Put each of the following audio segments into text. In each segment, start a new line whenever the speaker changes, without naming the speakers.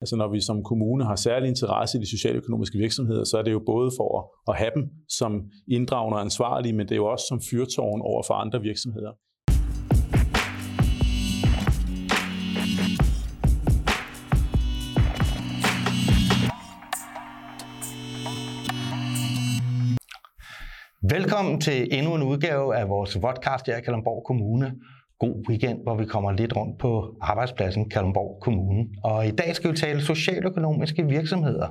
Altså når vi som kommune har særlig interesse i de socialøkonomiske virksomheder, så er det jo både for at have dem som inddragende og ansvarlige, men det er jo også som fyrtårn over for andre virksomheder.
Velkommen til endnu en udgave af vores podcast her i Kalundborg Kommune. God weekend, hvor vi kommer lidt rundt på arbejdspladsen Kalundborg Kommune. Og i dag skal vi tale socialøkonomiske virksomheder.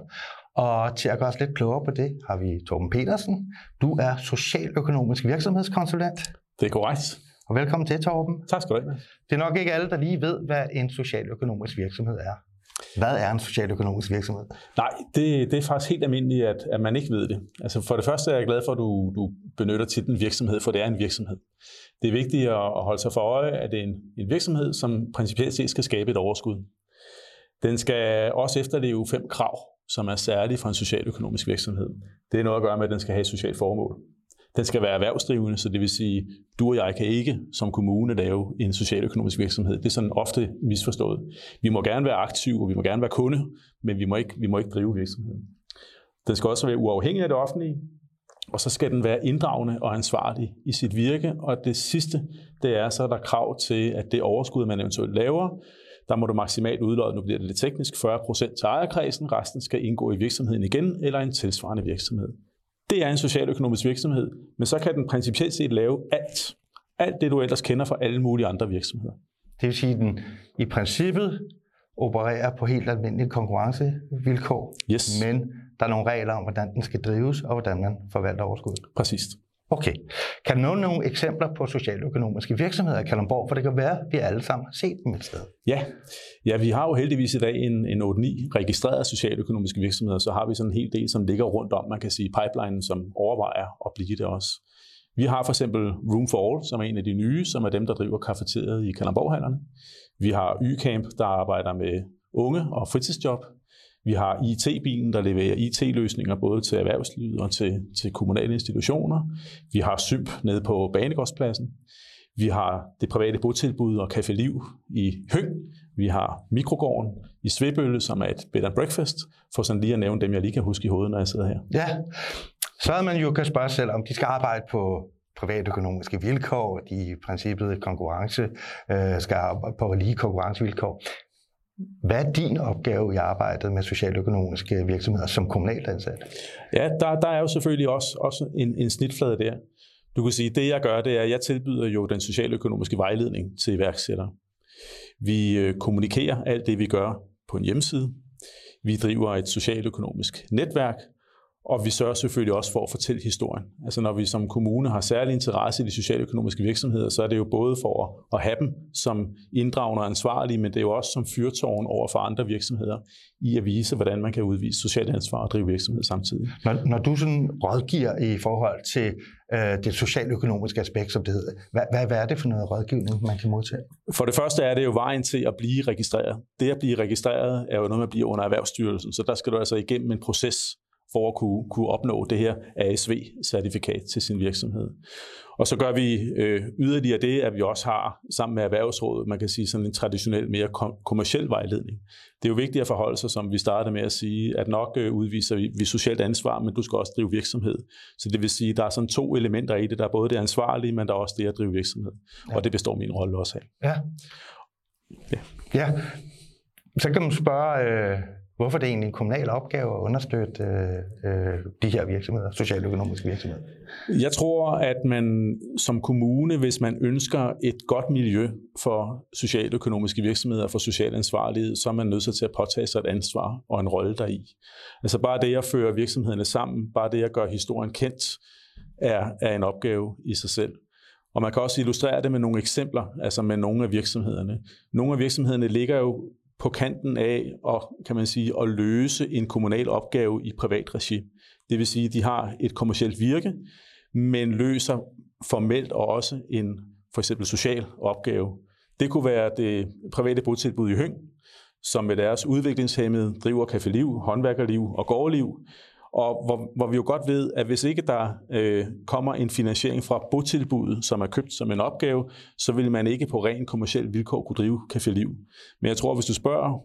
Og til at gøre os lidt klogere på det, har vi Torben Petersen. Du er socialøkonomisk virksomhedskonsulent.
Det er korrekt.
Og velkommen til, Torben.
Tak skal du have.
Det er nok ikke alle, der lige ved, hvad en socialøkonomisk virksomhed er. Hvad er en socialøkonomisk virksomhed?
Nej, det, det er faktisk helt almindeligt, at, at man ikke ved det. Altså for det første er jeg glad for, at du, du benytter titlen virksomhed, for det er en virksomhed. Det er vigtigt at holde sig for øje, at det er en, en virksomhed, som principielt set skal skabe et overskud. Den skal også efterleve fem krav, som er særlige for en socialøkonomisk virksomhed. Det er noget at gøre med, at den skal have et socialt formål. Den skal være erhvervsdrivende, så det vil sige, du og jeg kan ikke som kommune lave en socialøkonomisk virksomhed. Det er sådan ofte misforstået. Vi må gerne være aktive, og vi må gerne være kunde, men vi må ikke, vi må ikke drive virksomheden. Den skal også være uafhængig af det offentlige, og så skal den være inddragende og ansvarlig i sit virke. Og det sidste, det er så at der krav til, at det overskud, man eventuelt laver, der må du maksimalt udlåde, nu bliver det lidt teknisk, 40% til ejerkredsen, resten skal indgå i virksomheden igen, eller en tilsvarende virksomhed. Det er en socialøkonomisk virksomhed, men så kan den principielt set lave alt. Alt det, du ellers kender fra alle mulige andre virksomheder.
Det vil sige, at den i princippet opererer på helt almindelige konkurrencevilkår,
yes.
men der er nogle regler om, hvordan den skal drives, og hvordan man forvalter overskuddet.
Præcis.
Okay. Kan du nævne nogle eksempler på socialøkonomiske virksomheder i Kalundborg? For det kan være, at vi alle sammen har set dem et sted.
Ja, ja vi har jo heldigvis i dag en, en 8-9 registrerede socialøkonomiske virksomheder, så har vi sådan en hel del, som ligger rundt om, man kan sige, pipelinen, som overvejer at blive det også. Vi har for eksempel Room for All, som er en af de nye, som er dem, der driver kafeteriet i Kalundborghallerne. Vi har Y-Camp, der arbejder med unge og fritidsjob. Vi har IT-bilen, der leverer IT-løsninger både til erhvervslivet og til, til kommunale institutioner. Vi har Symp nede på Banegårdspladsen. Vi har det private botilbud og Café Liv i Høng. Vi har Mikrogården i Svebølle, som er et bed and breakfast, for sådan lige at nævne dem, jeg lige kan huske i hovedet, når jeg sidder her.
Ja, så havde man jo kan spørge selv, om de skal arbejde på privatøkonomiske vilkår, de i princippet konkurrence, øh, skal arbejde på lige konkurrencevilkår. Hvad er din opgave i arbejdet med socialøkonomiske virksomheder som kommunalt ansat?
Ja, der, der er jo selvfølgelig også, også en, en snitflade der. Du kan sige, det jeg gør, det er, at jeg tilbyder jo den socialøkonomiske vejledning til iværksættere. Vi øh, kommunikerer alt det, vi gør på en hjemmeside. Vi driver et socialøkonomisk netværk, og vi sørger selvfølgelig også for at fortælle historien. Altså når vi som kommune har særlig interesse i de socialøkonomiske virksomheder, så er det jo både for at have dem som inddragende og ansvarlige, men det er jo også som fyrtårn over for andre virksomheder i at vise, hvordan man kan udvise socialt ansvar og drive virksomhed samtidig.
Når, når du sådan rådgiver i forhold til øh, det socialøkonomiske aspekt, som det hedder, hvad, hvad, hvad er det for noget rådgivning, man kan modtage?
For det første er det jo vejen til at blive registreret. Det at blive registreret er jo noget, man bliver under Erhvervsstyrelsen, så der skal du altså igennem en proces, for at kunne, kunne opnå det her ASV-certifikat til sin virksomhed. Og så gør vi øh, yderligere det, at vi også har sammen med Erhvervsrådet, man kan sige sådan en traditionel, mere kom- kommersiel vejledning. Det er jo vigtigt at forholde sig, som vi startede med at sige, at nok øh, udviser vi, vi socialt ansvar, men du skal også drive virksomhed. Så det vil sige, at der er sådan to elementer i det. Der er både det ansvarlige, men der er også det at drive virksomhed. Ja. Og det består min rolle også af.
Ja. Ja. ja. Så kan man spørge, øh Hvorfor er det egentlig en kommunal opgave at understøtte øh, øh, de her virksomheder, socialøkonomiske virksomheder?
Jeg tror, at man som kommune, hvis man ønsker et godt miljø for socialøkonomiske virksomheder, for social ansvarlighed, så er man nødt til at påtage sig et ansvar og en rolle deri. Altså bare det at føre virksomhederne sammen, bare det at gøre historien kendt, er, er en opgave i sig selv. Og man kan også illustrere det med nogle eksempler, altså med nogle af virksomhederne. Nogle af virksomhederne ligger jo på kanten af at, kan man sige, at løse en kommunal opgave i privat regi. Det vil sige, at de har et kommersielt virke, men løser formelt også en for eksempel social opgave. Det kunne være det private botilbud i Høng, som med deres udviklingshemmede driver caféliv, håndværkerliv og gårdliv, og hvor, hvor vi jo godt ved, at hvis ikke der øh, kommer en finansiering fra botilbuddet, som er købt som en opgave, så vil man ikke på ren kommersiel vilkår kunne drive caféliv. Men jeg tror, hvis du spørger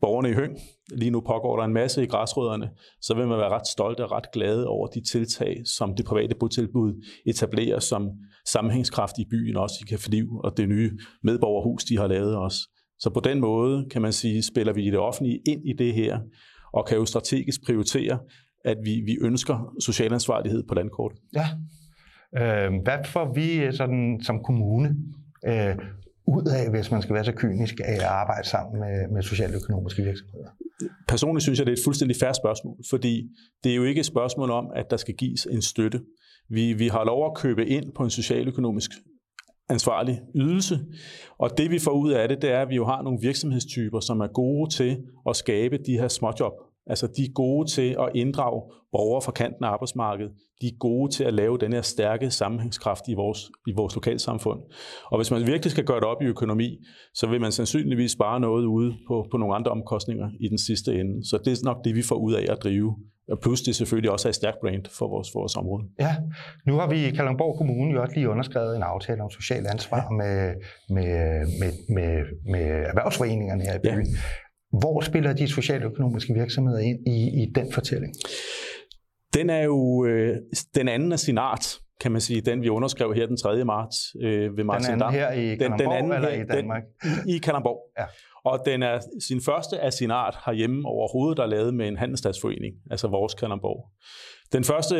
borgerne i Høng. Lige nu pågår der en masse i græsrødderne, så vil man være ret stolt og ret glad over de tiltag, som det private botilbud etablerer som sammenhængskraft i byen, også i Café Liv og det nye medborgerhus, de har lavet også. Så på den måde, kan man sige, spiller vi i det offentlige ind i det her, og kan jo strategisk prioritere, at vi, vi ønsker social ansvarlighed på landkortet.
Ja. Øh, hvad får vi sådan, som kommune øh, ud af, hvis man skal være så kynisk at arbejde sammen med, med socialøkonomiske virksomheder?
Personligt synes jeg, det er et fuldstændig færre spørgsmål, fordi det er jo ikke et spørgsmål om, at der skal gives en støtte. Vi, vi har lov at købe ind på en socialøkonomisk ansvarlig ydelse. Og det vi får ud af det, det er, at vi jo har nogle virksomhedstyper, som er gode til at skabe de her småjob. Altså de er gode til at inddrage borgere fra kanten af arbejdsmarkedet. De er gode til at lave den her stærke sammenhængskraft i vores, i vores lokalsamfund. Og hvis man virkelig skal gøre det op i økonomi, så vil man sandsynligvis spare noget ude på, på nogle andre omkostninger i den sidste ende. Så det er nok det, vi får ud af at drive og plus det selvfølgelig også er et stærkt brand for vores, for vores område.
Ja, nu har vi i Kalundborg Kommune jo også lige underskrevet en aftale om social ansvar ja. med, med, med, med, med erhvervsforeningerne her i byen. Hvor spiller de socialøkonomiske virksomheder ind i, i den fortælling?
Den er jo øh, den anden af sin art, kan man sige, den vi underskrev her den 3. marts øh, ved
Martin Den anden her i Kalundborg den, den anden eller her, i Danmark?
Den, I, I Kalundborg. Ja. Og den er sin første af sin art herhjemme overhovedet, der er lavet med en handelsstatsforening, altså vores Kalundborg. Den første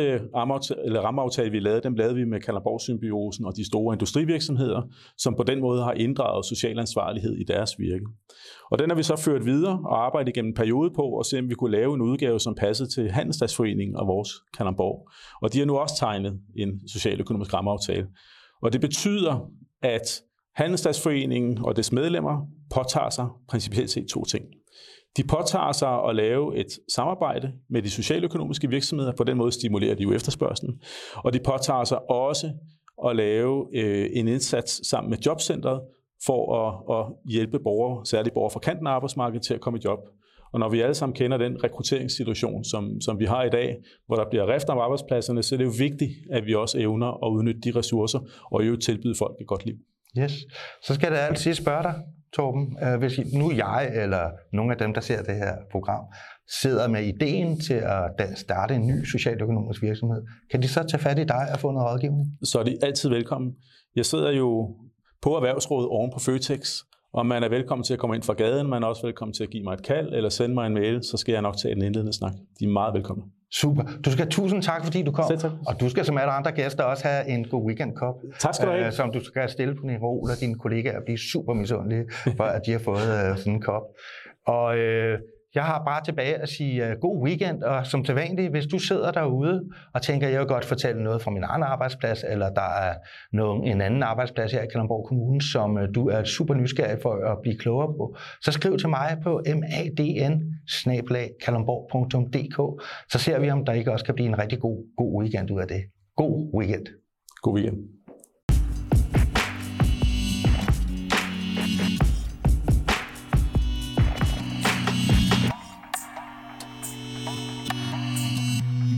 eller rammeaftale, vi lavede, den lavede vi med Kalundborg-symbiosen og de store industrivirksomheder, som på den måde har inddraget social ansvarlighed i deres virke. Og den har vi så ført videre og arbejdet igennem en periode på, og se om vi kunne lave en udgave, som passede til Handelsdagsforeningen og vores Kalundborg. Og de har nu også tegnet en socialøkonomisk rammeaftale. Og det betyder, at Handelsdagsforeningen og dets medlemmer påtager sig principielt set to ting. De påtager sig at lave et samarbejde med de socialøkonomiske virksomheder, på den måde stimulerer de jo efterspørgselen, og de påtager sig også at lave øh, en indsats sammen med Jobcentret for at, at hjælpe borgere, særligt borgere fra kanten af arbejdsmarkedet, til at komme i job. Og når vi alle sammen kender den rekrutteringssituation, som, som vi har i dag, hvor der bliver rift om arbejdspladserne, så er det jo vigtigt, at vi også evner at udnytte de ressourcer og jo tilbyde folk et godt liv.
Yes. Så skal jeg altid spørge dig, Torben, øh, hvis nu jeg eller nogle af dem, der ser det her program, sidder med ideen til at starte en ny socialøkonomisk virksomhed, kan de så tage fat i dig og få noget rådgivning?
Så er de altid velkommen. Jeg sidder jo på Erhvervsrådet oven på Føtex, og man er velkommen til at komme ind fra gaden, man er også velkommen til at give mig et kald eller sende mig en mail, så skal jeg nok tage en indledende snak. De er meget velkomne.
Super. Du skal have tusind tak, fordi du kom. tak. Og du skal som alle andre gæster også have en god weekend-kop.
Tak skal du have. Øh,
som du skal stille på niveau, og dine kollegaer bliver super misundelige, for at de har fået øh, sådan en kop. Og øh, jeg har bare tilbage at sige uh, god weekend, og som til vanligt, hvis du sidder derude og tænker, jeg vil godt fortælle noget fra min egen arbejdsplads, eller der er nogen, en anden arbejdsplads her i Kalundborg Kommune, som uh, du er super nysgerrig for at blive klogere på, så skriv til mig på madn så ser vi, om der ikke også kan blive en rigtig god, god weekend ud af det. God weekend.
God weekend.